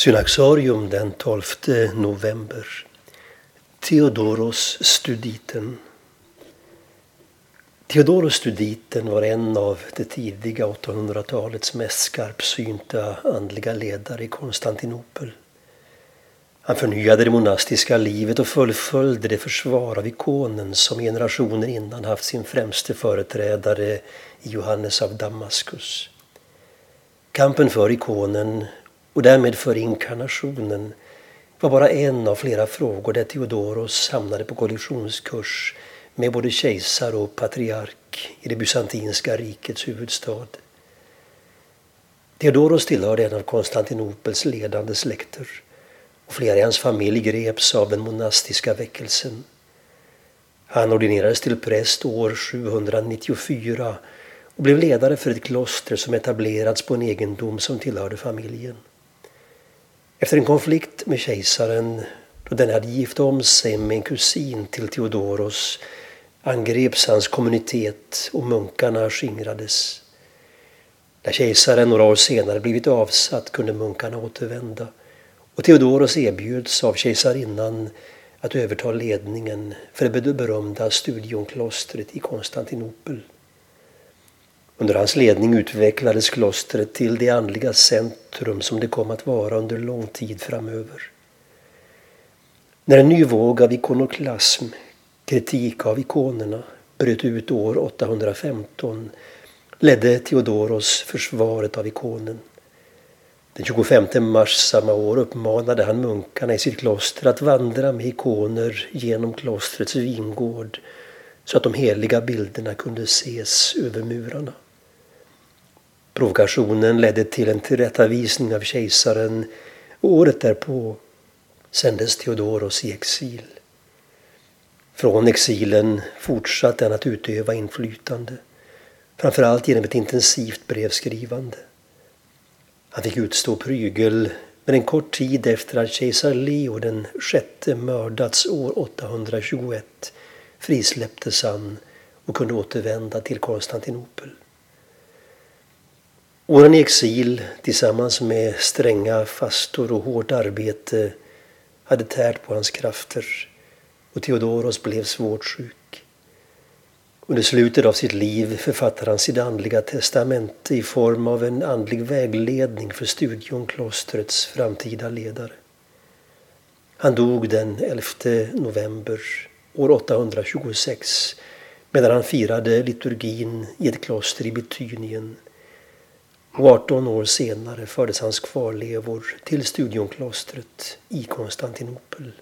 Synaxarium den 12 november. Theodoros studiten. Theodoros studiten var en av det tidiga 800-talets mest skarpsynta andliga ledare i Konstantinopel. Han förnyade det monastiska livet och fullföljde det försvar av ikonen som generationer innan haft sin främste företrädare i Johannes av Damaskus. Kampen för ikonen och därmed för inkarnationen var bara en av flera frågor där Theodoros hamnade på kollisionskurs med både kejsare och patriark i det bysantinska rikets huvudstad. Theodoros tillhörde en av Konstantinopels ledande släkter och flera i hans familj greps av den monastiska väckelsen. Han ordinerades till präst år 794 och blev ledare för ett kloster som etablerats på en egendom som tillhörde familjen. Efter en konflikt med kejsaren då den hade gift om sig med en kusin till Theodoros angreps hans kommunitet och munkarna skingrades. När kejsaren några år senare blivit avsatt kunde munkarna återvända och Theodoros erbjöds av kejsarinnan att överta ledningen för det berömda studionklostret i Konstantinopel. Under hans ledning utvecklades klostret till det andliga centrum som det kom att vara under lång tid framöver. När en ny våg av ikonoklasm, kritik av ikonerna, bröt ut år 815 ledde Theodoros försvaret av ikonen. Den 25 mars samma år uppmanade han munkarna i sitt kloster att vandra med ikoner genom klostrets vingård så att de heliga bilderna kunde ses över murarna. Provokationen ledde till en tillrättavisning av kejsaren och året därpå sändes Theodoros i exil. Från exilen fortsatte han att utöva inflytande, framförallt genom ett intensivt brevskrivande. Han fick utstå prygel, men en kort tid efter att kejsar Leo den sjätte mördats år 821 frisläpptes han och kunde återvända till Konstantinopel. Åren i exil tillsammans med stränga fastor och hårt arbete hade tärt på hans krafter och Theodoros blev svårt sjuk. Under slutet av sitt liv författade han sitt andliga testamente i form av en andlig vägledning för studionklostrets framtida ledare. Han dog den 11 november år 826 medan han firade liturgin i ett kloster i Betynien och 18 år senare fördes hans kvarlevor till Studionklostret i Konstantinopel.